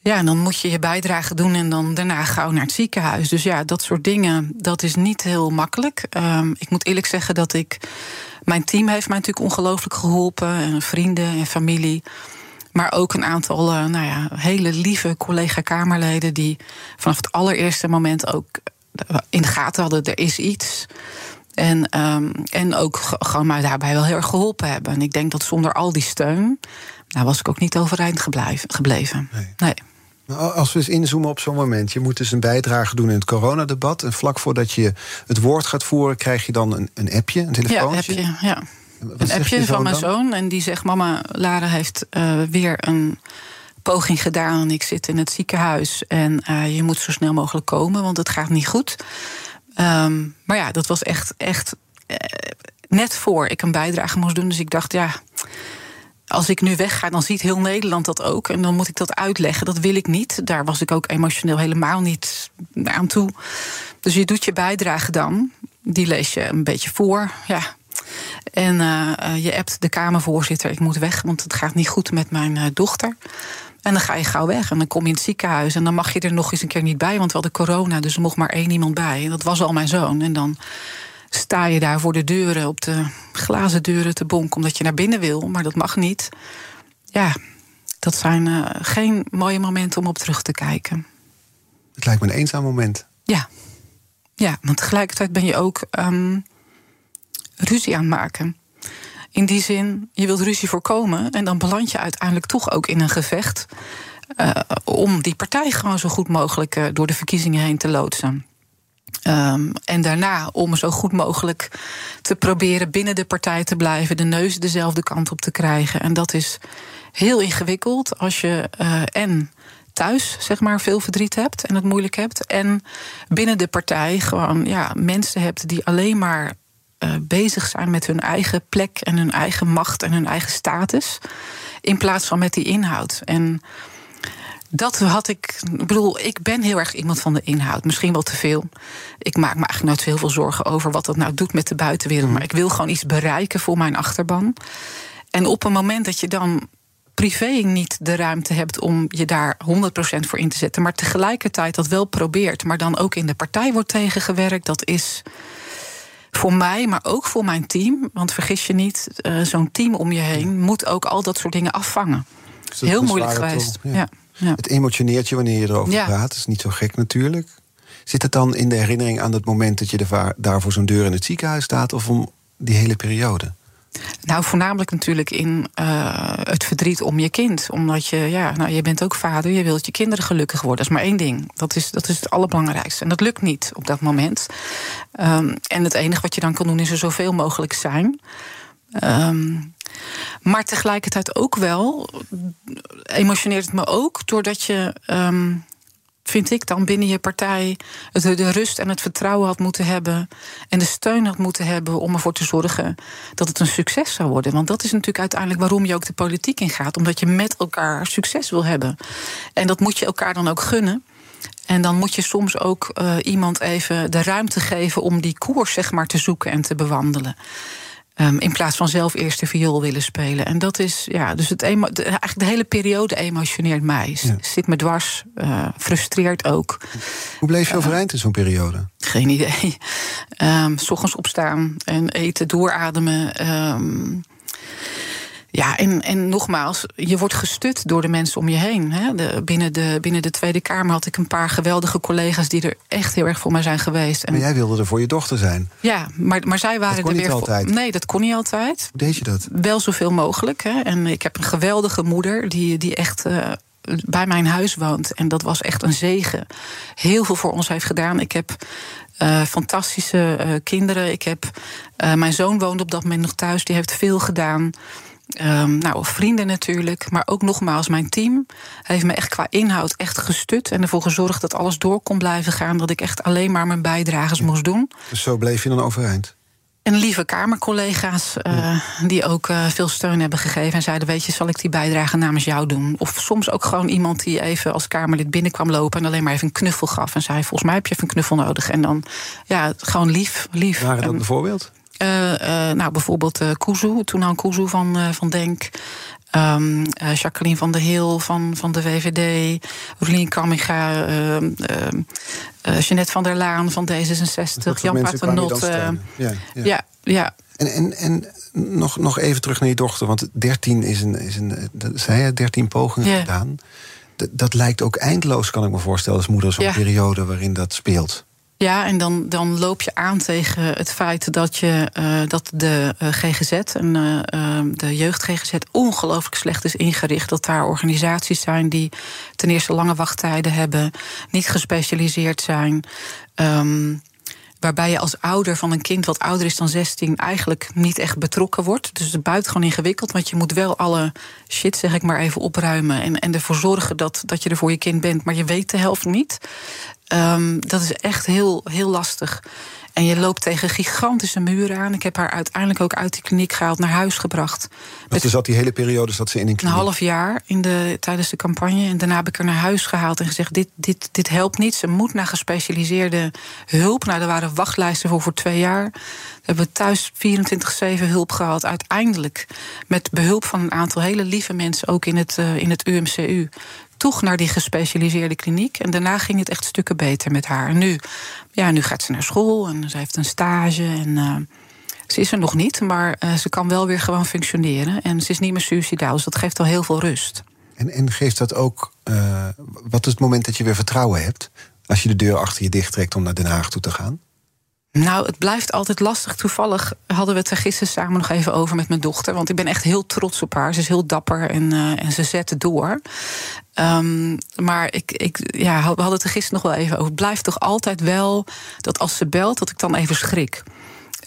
Ja, en dan moet je je bijdrage doen en dan daarna gauw naar het ziekenhuis. Dus ja, dat soort dingen, dat is niet heel makkelijk. Um, ik moet eerlijk zeggen dat ik. Mijn team heeft mij natuurlijk ongelooflijk geholpen. En vrienden en familie. Maar ook een aantal uh, nou ja, hele lieve collega-Kamerleden. die vanaf het allereerste moment ook in de gaten hadden: er is iets. En, um, en ook gewoon mij daarbij wel heel erg geholpen hebben. En ik denk dat zonder al die steun. Nou, was ik ook niet overeind gebleven. nee. nee. Nou, als we eens inzoomen op zo'n moment. Je moet dus een bijdrage doen in het coronadebat. En vlak voordat je het woord gaat voeren, krijg je dan een, een appje, een telefoontje. Ja, appje, ja. een appje van mijn zoon. En die zegt: Mama, Lara heeft uh, weer een poging gedaan. Ik zit in het ziekenhuis. En uh, je moet zo snel mogelijk komen, want het gaat niet goed. Um, maar ja, dat was echt, echt uh, net voor ik een bijdrage moest doen. Dus ik dacht, ja als ik nu wegga, dan ziet heel Nederland dat ook. En dan moet ik dat uitleggen. Dat wil ik niet. Daar was ik ook emotioneel helemaal niet aan toe. Dus je doet je bijdrage dan. Die lees je een beetje voor. Ja. En uh, je appt de Kamervoorzitter: ik moet weg, want het gaat niet goed met mijn dochter. En dan ga je gauw weg. En dan kom je in het ziekenhuis. En dan mag je er nog eens een keer niet bij, want we hadden corona. Dus er mocht maar één iemand bij. En dat was al mijn zoon. En dan sta je daar voor de deuren, op de glazen deuren te bonken, omdat je naar binnen wil, maar dat mag niet. Ja, dat zijn uh, geen mooie momenten om op terug te kijken. Het lijkt me een eenzaam moment. Ja, ja want tegelijkertijd ben je ook um, ruzie aan het maken. In die zin, je wilt ruzie voorkomen en dan beland je uiteindelijk toch ook in een gevecht. Uh, om die partij gewoon zo goed mogelijk uh, door de verkiezingen heen te loodsen. Um, en daarna om zo goed mogelijk te proberen binnen de partij te blijven, de neus dezelfde kant op te krijgen. En dat is heel ingewikkeld als je uh, en thuis zeg maar veel verdriet hebt en het moeilijk hebt. En binnen de partij gewoon ja, mensen hebt die alleen maar uh, bezig zijn met hun eigen plek en hun eigen macht en hun eigen status. In plaats van met die inhoud. En dat had ik. Ik bedoel, ik ben heel erg iemand van de inhoud. Misschien wel te veel. Ik maak me eigenlijk nooit heel veel zorgen over wat dat nou doet met de buitenwereld. Maar ik wil gewoon iets bereiken voor mijn achterban. En op een moment dat je dan privé niet de ruimte hebt om je daar 100% voor in te zetten, maar tegelijkertijd dat wel probeert, maar dan ook in de partij wordt tegengewerkt, dat is voor mij, maar ook voor mijn team. Want vergis je niet, uh, zo'n team om je heen moet ook al dat soort dingen afvangen. Heel moeilijk geweest. ja. ja. Ja. Het emotioneert je wanneer je erover ja. praat. Dat is niet zo gek natuurlijk. Zit het dan in de herinnering aan het moment dat je daar voor zo'n deur in het ziekenhuis staat, of om die hele periode? Nou, voornamelijk natuurlijk in uh, het verdriet om je kind. Omdat je, ja, nou, je bent ook vader, je wilt je kinderen gelukkig worden. Dat is maar één ding. Dat is, dat is het allerbelangrijkste. En dat lukt niet op dat moment. Um, en het enige wat je dan kan doen is er zoveel mogelijk zijn. Um, maar tegelijkertijd ook wel, emotioneert het me ook, doordat je, um, vind ik dan, binnen je partij de, rust en het vertrouwen had moeten hebben. En de steun had moeten hebben om ervoor te zorgen dat het een succes zou worden. Want dat is natuurlijk uiteindelijk waarom je ook de politiek ingaat. Omdat je met elkaar succes wil hebben. En dat moet je elkaar dan ook gunnen. En dan moet je soms ook uh, iemand even de ruimte geven om die koers zeg maar, te zoeken en te bewandelen. Um, in plaats van zelf eerst de viool willen spelen. En dat is, ja, dus het emo de, eigenlijk de hele periode emotioneert mij. Ja. Zit me dwars, uh, frustreert ook. Hoe bleef je overeind in zo'n periode? Geen idee. Um, s ochtends opstaan en eten, doorademen. Um, ja, en, en nogmaals, je wordt gestut door de mensen om je heen. Hè. De, binnen, de, binnen de Tweede Kamer had ik een paar geweldige collega's die er echt heel erg voor mij zijn geweest. En, maar jij wilde er voor je dochter zijn. Ja, maar, maar zij waren dat kon er niet weer altijd. voor. Nee, dat kon niet altijd. Hoe deed je dat? Wel zoveel mogelijk. Hè. En ik heb een geweldige moeder die, die echt. Uh, bij mijn huis woont. En dat was echt een zegen. Heel veel voor ons heeft gedaan. Ik heb uh, fantastische uh, kinderen. Ik heb, mijn zoon woonde op dat moment nog thuis. Die heeft veel gedaan. Um, nou, vrienden natuurlijk, maar ook nogmaals, mijn team heeft me echt qua inhoud echt gestut en ervoor gezorgd dat alles door kon blijven gaan. Dat ik echt alleen maar mijn bijdrages moest doen. Dus zo bleef je dan overeind? En lieve Kamercollega's uh, ja. die ook uh, veel steun hebben gegeven en zeiden: Weet je, zal ik die bijdrage namens jou doen? Of soms ook gewoon iemand die even als Kamerlid binnenkwam lopen en alleen maar even een knuffel gaf en zei: Volgens mij heb je even een knuffel nodig. En dan, ja, gewoon lief. lief. Waren dat en, bijvoorbeeld? Uh, uh, nou, bijvoorbeeld uh, Kuzu, toen al Kuzu van, van Denk. Um, Jacqueline van der Heel van, van de VVD. Rolien Kamminga. Uh, uh, Jeanette van der Laan van D66. Jan Paternotte. Ja, ja. ja, ja. En, en, en nog, nog even terug naar je dochter. Want 13 is een. Is een zei je, 13 pogingen yeah. gedaan. Dat, dat lijkt ook eindeloos, kan ik me voorstellen, als moeder, zo'n periode waarin dat speelt. Ja, en dan, dan loop je aan tegen het feit dat, je, uh, dat de uh, GGZ en uh, de jeugd-GGZ ongelooflijk slecht is ingericht. Dat daar organisaties zijn die ten eerste lange wachttijden hebben, niet gespecialiseerd zijn. Um, waarbij je als ouder van een kind wat ouder is dan 16 eigenlijk niet echt betrokken wordt. Dus het buiten gewoon ingewikkeld, want je moet wel alle shit, zeg ik maar, even opruimen en, en ervoor zorgen dat, dat je er voor je kind bent, maar je weet de helft niet. Um, dat is echt heel, heel lastig. En je loopt tegen gigantische muren aan. Ik heb haar uiteindelijk ook uit die kliniek gehaald, naar huis gebracht. Want ze zat die hele periode zat ze in een kliniek? Een half jaar in de, tijdens de campagne. En daarna heb ik haar naar huis gehaald en gezegd: dit, dit, dit helpt niet. Ze moet naar gespecialiseerde hulp. Nou, er waren wachtlijsten voor voor twee jaar. We hebben thuis 24-7 hulp gehad. Uiteindelijk met behulp van een aantal hele lieve mensen, ook in het, uh, in het UMCU toch naar die gespecialiseerde kliniek. En daarna ging het echt stukken beter met haar. En nu, ja, nu gaat ze naar school en ze heeft een stage. En uh, ze is er nog niet, maar uh, ze kan wel weer gewoon functioneren. En ze is niet meer suicidaal, dus dat geeft al heel veel rust. En, en geeft dat ook, uh, wat is het moment dat je weer vertrouwen hebt? Als je de deur achter je dicht trekt om naar Den Haag toe te gaan? Nou, het blijft altijd lastig. Toevallig hadden we het er gisteren samen nog even over met mijn dochter. Want ik ben echt heel trots op haar. Ze is heel dapper en, uh, en ze zet door. Um, maar ik, ik, ja, we hadden het er gisteren nog wel even over. Het blijft toch altijd wel dat als ze belt, dat ik dan even schrik.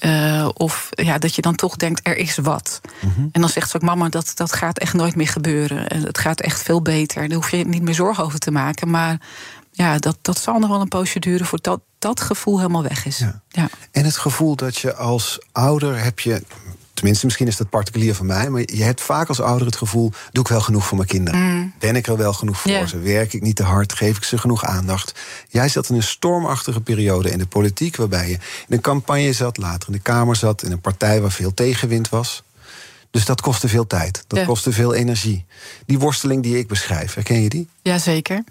Uh, of ja, dat je dan toch denkt, er is wat. Mm -hmm. En dan zegt ze ook, mama, dat, dat gaat echt nooit meer gebeuren. Het gaat echt veel beter. Daar hoef je niet meer zorgen over te maken. Maar ja, dat, dat zal nog wel een poosje duren voordat dat gevoel helemaal weg is. Ja. ja. En het gevoel dat je als ouder heb je. Tenminste, misschien is dat particulier van mij, maar je hebt vaak als ouder het gevoel: doe ik wel genoeg voor mijn kinderen? Mm. Ben ik er wel genoeg voor yeah. ze? Werk ik niet te hard? Geef ik ze genoeg aandacht? Jij zat in een stormachtige periode in de politiek, waarbij je in een campagne zat, later in de Kamer zat, in een partij waar veel tegenwind was. Dus dat kostte veel tijd. Dat ja. kostte veel energie. Die worsteling die ik beschrijf, herken je die? Jazeker.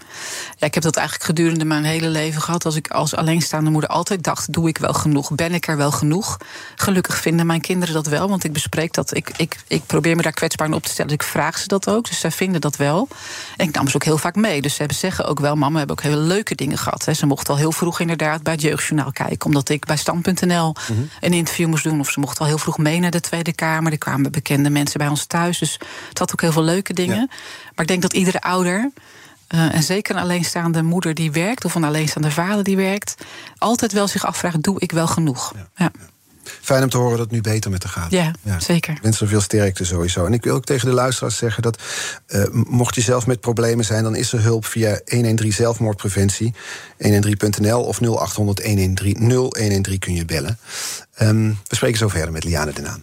Ja, ik heb dat eigenlijk gedurende mijn hele leven gehad. Als ik als alleenstaande moeder altijd dacht: doe ik wel genoeg? Ben ik er wel genoeg? Gelukkig vinden mijn kinderen dat wel, want ik bespreek dat. Ik, ik, ik probeer me daar kwetsbaar in op te stellen. Dus ik vraag ze dat ook. Dus zij vinden dat wel. En ik nam ze ook heel vaak mee. Dus ze zeggen ook wel: mama, we hebben ook hele leuke dingen gehad. Hè. Ze mochten al heel vroeg inderdaad bij het jeugdjournaal kijken, omdat ik bij Stand.nl mm-hmm. een interview moest doen. Of ze mochten al heel vroeg mee naar de Tweede Kamer. Er kwamen bekende mensen bij ons thuis. Dus het had ook heel veel leuke dingen. Ja. Maar ik denk dat iedere ouder. Uh, en zeker een alleenstaande moeder die werkt, of een alleenstaande vader die werkt, altijd wel zich afvraagt: doe ik wel genoeg? Ja. ja. Fijn om te horen dat het nu beter met haar gaat. Ja, ja. zeker. Ik wens er veel sterkte sowieso. En ik wil ook tegen de luisteraars zeggen dat uh, mocht je zelf met problemen zijn, dan is er hulp via 113 zelfmoordpreventie, 113.nl of 0800 113 0113 kun je bellen. Um, we spreken zo verder met Liane Den Haan.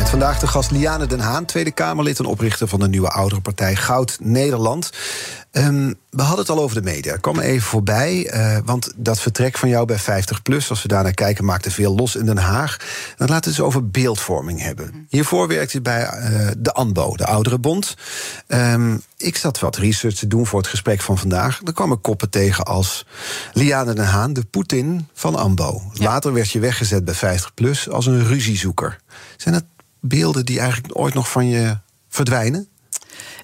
Met vandaag de gast Liane Den Haan, Tweede Kamerlid en oprichter van de nieuwe oudere partij Goud Nederland. Um, we hadden het al over de media. Ik kwam even voorbij, uh, want dat vertrek van jou bij 50PLUS... als we daarnaar kijken, maakte veel los in Den Haag. Dan laten we het eens over beeldvorming hebben. Hiervoor werkte je bij uh, de ANBO, de Ouderenbond. Um, ik zat wat research te doen voor het gesprek van vandaag. Er kwamen koppen tegen als Liane Den Haan, de Poetin van ANBO. Later werd je weggezet bij 50PLUS als een ruziezoeker. Zijn dat beelden die eigenlijk ooit nog van je verdwijnen?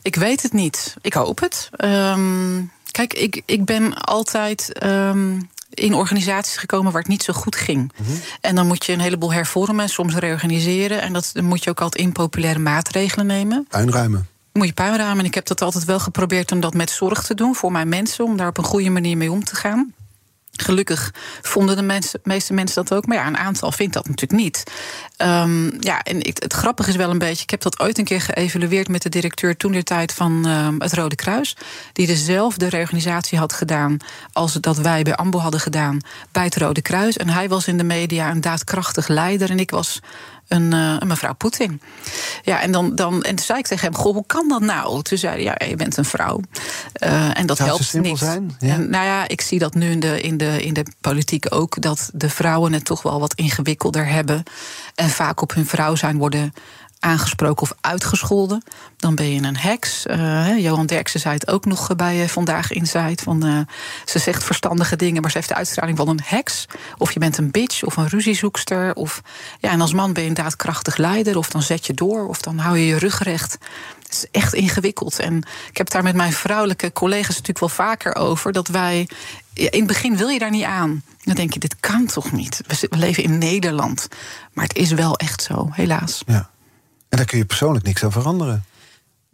Ik weet het niet. Ik hoop het. Um, kijk, ik, ik ben altijd um, in organisaties gekomen waar het niet zo goed ging. Mhm. En dan moet je een heleboel hervormen en soms reorganiseren. En dat dan moet je ook altijd impopulaire maatregelen nemen. Puinruimen. Moet je puinruimen. En ik heb dat altijd wel geprobeerd om dat met zorg te doen voor mijn mensen. Om daar op een goede manier mee om te gaan. Gelukkig vonden de meeste mensen dat ook. Maar ja, een aantal vindt dat natuurlijk niet. Um, ja, en ik, het grappige is wel een beetje... ik heb dat ooit een keer geëvalueerd met de directeur... toen de tijd van um, het Rode Kruis... die dezelfde reorganisatie had gedaan... als dat wij bij AMBO hadden gedaan bij het Rode Kruis. En hij was in de media een daadkrachtig leider... en ik was een, uh, een, mevrouw Poetin. Ja, en, dan, dan, en toen zei ik tegen hem: Goh, hoe kan dat nou? Toen zei hij: Ja, je bent een vrouw. Uh, en dat Zou helpt niet. Zijn? Ja. En, nou ja, ik zie dat nu in de, in, de, in de politiek ook: dat de vrouwen het toch wel wat ingewikkelder hebben. En vaak op hun vrouw zijn worden aangesproken of uitgescholden, dan ben je een heks. Uh, Johan Derksen zei het ook nog bij uh, Vandaag Insight. Van, ze zegt verstandige dingen, maar ze heeft de uitstraling van een heks. Of je bent een bitch of een ruziezoekster. Of, ja, en als man ben je inderdaad krachtig leider. Of dan zet je door, of dan hou je je rug recht. Het is echt ingewikkeld. En ik heb daar met mijn vrouwelijke collega's natuurlijk wel vaker over. Dat wij. In het begin wil je daar niet aan. Dan denk je, dit kan toch niet? We leven in Nederland. Maar het is wel echt zo, helaas. Ja. En daar kun je persoonlijk niks aan veranderen.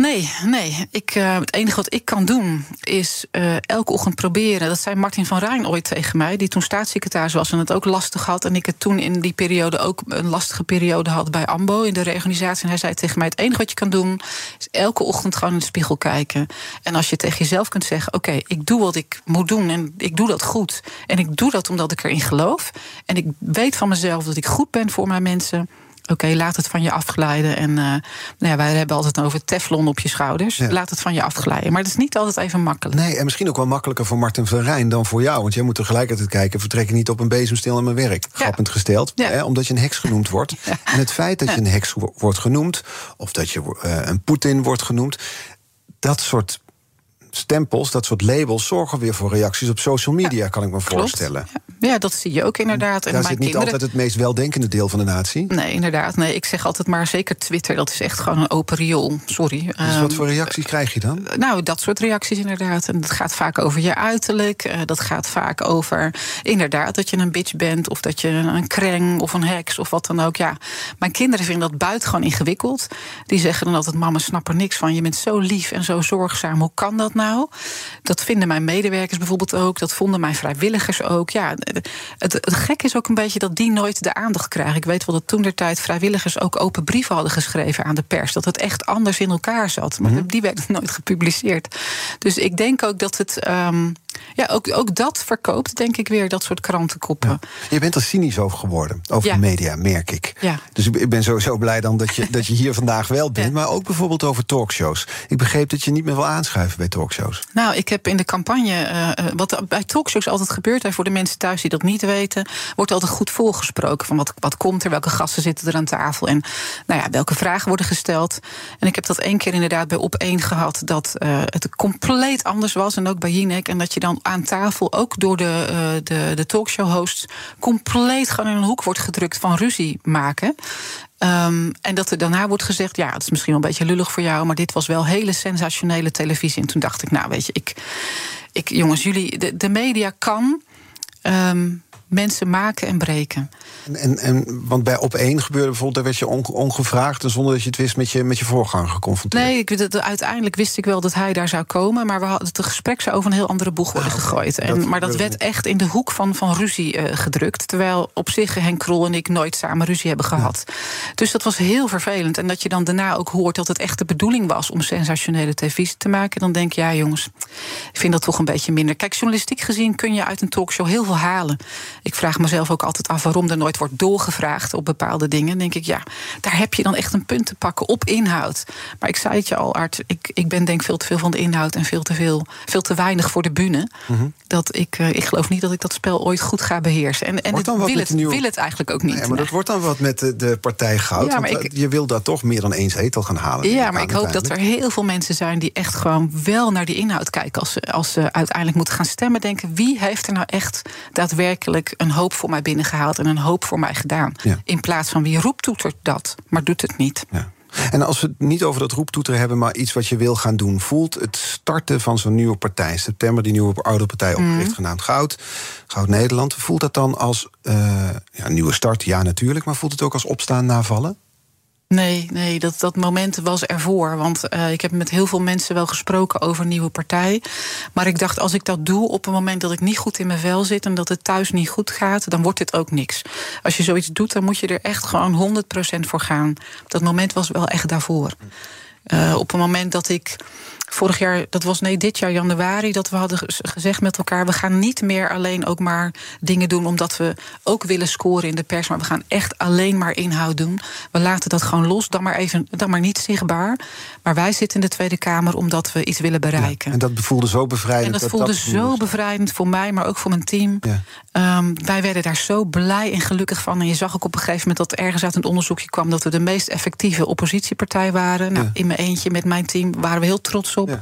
Nee, nee. Ik, uh, het enige wat ik kan doen is uh, elke ochtend proberen. Dat zei Martin van Rijn ooit tegen mij, die toen staatssecretaris was en het ook lastig had. En ik het toen in die periode ook een lastige periode had bij AMBO in de reorganisatie. En hij zei tegen mij: Het enige wat je kan doen is elke ochtend gewoon in de spiegel kijken. En als je tegen jezelf kunt zeggen: Oké, ik doe wat ik moet doen en ik doe dat goed. En ik doe dat omdat ik erin geloof. En ik weet van mezelf dat ik goed ben voor mijn mensen. Oké, okay, laat het van je afglijden. En uh, nou ja, wij hebben altijd over teflon op je schouders. Ja. Laat het van je afglijden. Maar het is niet altijd even makkelijk. Nee, en misschien ook wel makkelijker voor Martin van Rijn dan voor jou. Want jij moet tegelijkertijd kijken: vertrek je niet op een bezemstil naar mijn werk? Ja. Grappend gesteld, hè, omdat je een heks genoemd wordt. En het feit dat je een heks wordt genoemd, of dat je uh, een Poetin wordt genoemd, dat soort stempels, dat soort labels, zorgen weer voor reacties op social media, ja, kan ik me klopt. voorstellen. Ja. ja. dat zie je ook inderdaad. En Daar zit niet kinderen... altijd het meest weldenkende deel van de natie. Nee, inderdaad. Nee, ik zeg altijd maar zeker Twitter, dat is echt gewoon een open riool. Sorry. Dus um, wat voor reacties krijg je dan? Nou, dat soort reacties inderdaad. En dat gaat vaak over je uiterlijk. Uh, dat gaat vaak over inderdaad dat je een bitch bent, of dat je een kreng of een heks of wat dan ook. Ja, mijn kinderen vinden dat buitengewoon ingewikkeld. Die zeggen dan altijd: Mama, snap er niks van. Je bent zo lief en zo zorgzaam. Hoe kan dat nou? Dat vinden mijn medewerkers bijvoorbeeld ook. Dat vonden mijn vrijwilligers ook. Ja, het, het gek is ook een beetje dat die nooit de aandacht krijgen. Ik weet wel dat toen der tijd vrijwilligers ook open brieven hadden geschreven aan de pers. Dat het echt anders in elkaar zat. Maar mm-hmm. die werd nooit gepubliceerd. Dus ik denk ook dat het. Um, ja, ook, ook dat verkoopt, denk ik weer, dat soort krantenkoppen. Ja. Je bent er cynisch over geworden, over ja. de media, merk ik. Ja. Dus ik ben sowieso blij dan dat je, dat je hier vandaag wel bent. Maar ook bijvoorbeeld over talkshows. Ik begreep dat je niet meer wil aanschuiven bij talkshows. Nou, ik heb in de campagne, uh, wat bij talkshows altijd gebeurt... en voor de mensen thuis die dat niet weten... wordt altijd goed voorgesproken van wat, wat komt er, welke gasten zitten er aan tafel... en nou ja, welke vragen worden gesteld. En ik heb dat één keer inderdaad bij Op1 gehad... dat uh, het compleet anders was, en ook bij Jinek... en dat je dan aan tafel ook door de, uh, de, de talkshow-hosts... compleet gewoon in een hoek wordt gedrukt van ruzie maken... Um, en dat er daarna wordt gezegd: ja, het is misschien wel een beetje lullig voor jou, maar dit was wel hele sensationele televisie. En toen dacht ik: nou, weet je, ik, ik jongens, jullie, de, de media kan. Um, mensen maken en breken. En, en, want bij op één gebeurde bijvoorbeeld, daar werd je on, ongevraagd... en zonder dat je het wist met je, met je voorganger geconfronteerd. Nee, ik, dat, uiteindelijk wist ik wel dat hij daar zou komen... maar we hadden, het gesprek zou over een heel andere boeg worden ah, gegooid. En, dat, maar dat werd echt in de hoek van, van ruzie uh, gedrukt... terwijl op zich Henk Krol en ik nooit samen ruzie hebben gehad. Ja. Dus dat was heel vervelend. En dat je dan daarna ook hoort dat het echt de bedoeling was... om sensationele televisie te maken, dan denk je... ja jongens, ik vind dat toch een beetje minder. Kijk, journalistiek gezien kun je uit een talkshow heel veel halen... Ik vraag mezelf ook altijd af waarom er nooit wordt doorgevraagd op bepaalde dingen. Dan denk ik, ja, daar heb je dan echt een punt te pakken op inhoud. Maar ik zei het je al, Art, ik, ik ben denk veel te veel van de inhoud en veel te, veel, veel te weinig voor de bühne. Mm-hmm. Dat ik, uh, ik geloof niet dat ik dat spel ooit goed ga beheersen. En, en het wil, het, nieuwe... wil het eigenlijk ook niet. Nee, maar dat wordt dan wat met de, de partij Goud. Ja, maar ik... Je wil daar toch meer dan één zetel gaan halen. Ja, maar ik hoop dat er heel veel mensen zijn die echt gewoon wel naar die inhoud kijken. Als ze, als ze uiteindelijk moeten gaan stemmen, denken wie heeft er nou echt daadwerkelijk een hoop voor mij binnengehaald en een hoop voor mij gedaan. Ja. In plaats van wie roept toetert dat, maar doet het niet. Ja. En als we het niet over dat roeptoeter hebben, maar iets wat je wil gaan doen, voelt het starten van zo'n nieuwe partij, september die nieuwe oude partij opgericht, Mhm. genaamd Goud, Goud Nederland, voelt dat dan als eh, ja, een nieuwe start? Ja, natuurlijk, maar voelt het ook als opstaan na vallen? Nee, nee dat, dat moment was ervoor. Want eh, ik heb met heel veel mensen wel gesproken over een nieuwe partij. Maar ik dacht, als ik dat doe op een moment dat ik niet goed in mijn vel zit... en dat het thuis niet goed gaat, dan wordt dit ook niks. Als je zoiets doet, dan moet je er echt gewoon 100% voor gaan. Dat moment was wel echt daarvoor. Eh, op een moment dat ik vorig jaar, dat was nee, dit jaar januari, dat we hadden ge- gezegd met elkaar: we gaan niet meer alleen ook maar dingen doen omdat we ook willen scoren in de pers, maar we gaan echt alleen maar inhoud doen. We laten dat gewoon los, dan maar even, dan maar niet zichtbaar. Maar wij zitten in de Tweede Kamer omdat we iets willen bereiken. En dat voelde zo bevrijdend. En dat voelde zo bevrijdend voor mij, maar ook voor mijn team. Ja. Ehm, wij werden daar zo blij en gelukkig van. En je zag ook op een gegeven moment dat ergens uit een onderzoekje kwam dat we de meest effectieve oppositiepartij waren. Nou, Ja. In mijn eentje met mijn team waren we heel trots op. Ja,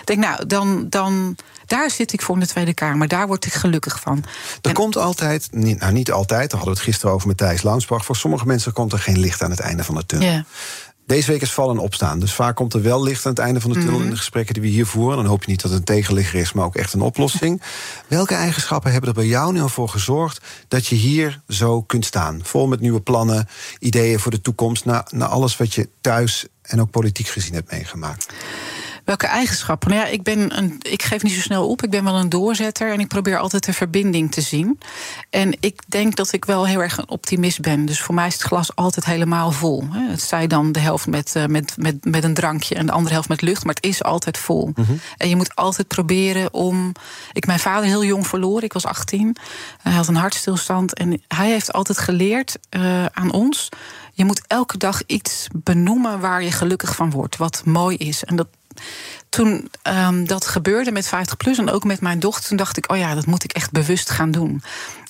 Ik denk, nou, dan, dan, daar zit ik voor in de Tweede Kamer. Daar word ik gelukkig van. Er En- komt altijd, nou niet altijd, daar hadden we het gisteren over met Thijs Launsbach. Voor sommige mensen komt er geen licht aan het einde van de tunnel. Ja. Deze week is vallen en opstaan. Dus vaak komt er wel licht aan het einde van de tunnel Mhm. in de gesprekken die we hier voeren. Dan hoop je niet dat het een tegenligger is, maar ook echt een oplossing. Welke eigenschappen hebben er bij jou nu al voor gezorgd dat je hier zo kunt staan? Vol met nieuwe plannen, ideeën voor de toekomst, na, na alles wat je thuis en ook politiek gezien hebt meegemaakt. Welke eigenschappen? Nou ja, ik, ben een, ik geef niet zo snel op. Ik ben wel een doorzetter en ik probeer altijd de verbinding te zien. En ik denk dat ik wel heel erg een optimist ben. Dus voor mij is het glas altijd helemaal vol. Het zij dan de helft met, eh, met, met, met een drankje en de andere helft met lucht. Maar het is altijd vol. En je moet altijd proberen om. Ik mijn vader heel jong verloren. Ik was 18. Hij had een hartstilstand. En hij heeft altijd geleerd eh, aan ons. Je moet elke dag iets benoemen waar je gelukkig van wordt. Wat mooi is. En dat, toen ehm, dat gebeurde met 50PLUS en ook met mijn dochter... toen dacht ik, oh ja, dat moet ik echt bewust gaan doen.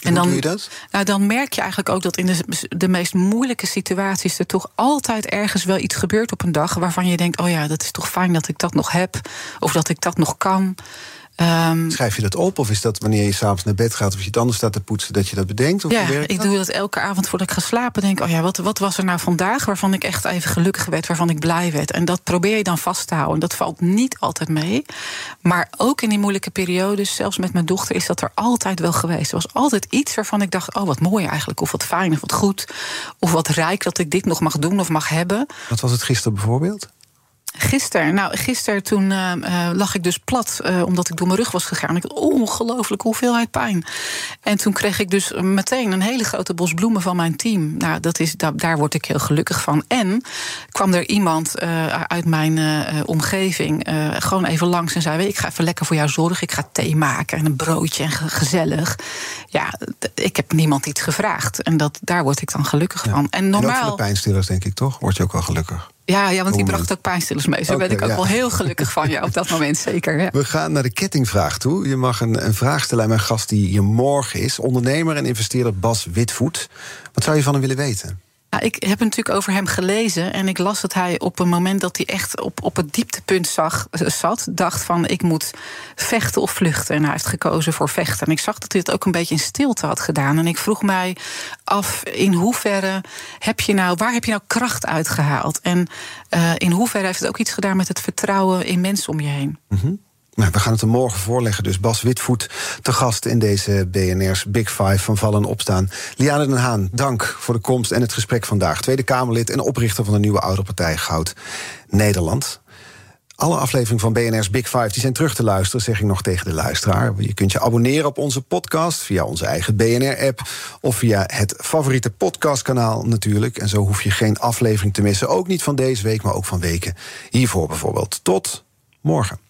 En hoe doe je dat? Nou, dan merk je eigenlijk ook dat in de, de meest moeilijke situaties... er toch altijd ergens wel iets gebeurt op een dag... waarvan je denkt, oh ja, dat is toch fijn dat ik dat nog heb... of dat ik dat nog kan. Ehm, Schrijf je dat op of is dat wanneer je s'avonds naar bed gaat of je het anders staat te poetsen dat je dat bedenkt? Of ja, ik dat? doe dat elke avond voordat ik ga slapen. Denk, oh ja, wat, wat was er nou vandaag waarvan ik echt even gelukkig werd, waarvan ik blij werd. En dat probeer je dan vast te houden. Dat valt niet altijd mee. Maar ook in die moeilijke periodes, zelfs met mijn dochter, is dat er altijd wel geweest. Er was altijd iets waarvan ik dacht, oh wat mooi eigenlijk. Of wat fijn, of wat goed. Of wat rijk dat ik dit nog mag doen of mag hebben. Wat was het gisteren bijvoorbeeld? Gisteren, nou, gisteren toen eh, eh, lag ik dus plat eh, omdat ik door mijn rug was gegaan. Ik had ongelooflijke hoeveelheid pijn. En toen kreeg ik dus meteen een hele grote bos bloemen van mijn team. Nou, dat is, daar, daar word ik heel gelukkig van. En kwam er iemand eh, uit mijn omgeving gewoon even langs en zei: "Weet je, Ik ga even lekker voor jou zorgen. Ik ga thee maken en een broodje en ge- gezellig. Ja, ik heb niemand iets gevraagd. En dat, daar word ik dan gelukkig van. En En ook van normaal. de pijnstillers, denk ik toch? Word je ook wel gelukkig. Ja, ja, want die bracht ook pijnstillers mee. Zo Oké, ben ik ook ja. wel heel gelukkig van je op dat moment, zeker. Ja. We gaan naar de kettingvraag toe. Je mag een, een vraag stellen aan mijn gast die hier morgen is. Ondernemer en investeerder Bas Witvoet. Wat zou je van hem willen weten? Ja, ik heb natuurlijk over hem gelezen en ik las dat hij op een moment dat hij echt op, op het dieptepunt zag, eh, zat, dacht van ik moet vechten of vluchten. En hij heeft gekozen voor vechten. En ik zag dat hij het ook een beetje in stilte had gedaan. En ik vroeg mij af in hoeverre heb je nou, waar heb je nou kracht uitgehaald? En eh, in hoeverre heeft het ook iets gedaan met het vertrouwen in mensen om je heen? Nou, we gaan het er morgen voorleggen. Dus Bas Witvoet te gast in deze BNR's Big Five van Vallen en Opstaan. Liane den Haan, dank voor de komst en het gesprek vandaag. Tweede Kamerlid en oprichter van de nieuwe oude partij Goud Nederland. Alle afleveringen van BNR's Big Five die zijn terug te luisteren, zeg ik nog tegen de luisteraar. Je kunt je abonneren op onze podcast via onze eigen BNR-app of via het favoriete podcastkanaal natuurlijk. En zo hoef je geen aflevering te missen. Ook niet van deze week, maar ook van weken hiervoor bijvoorbeeld. Tot morgen.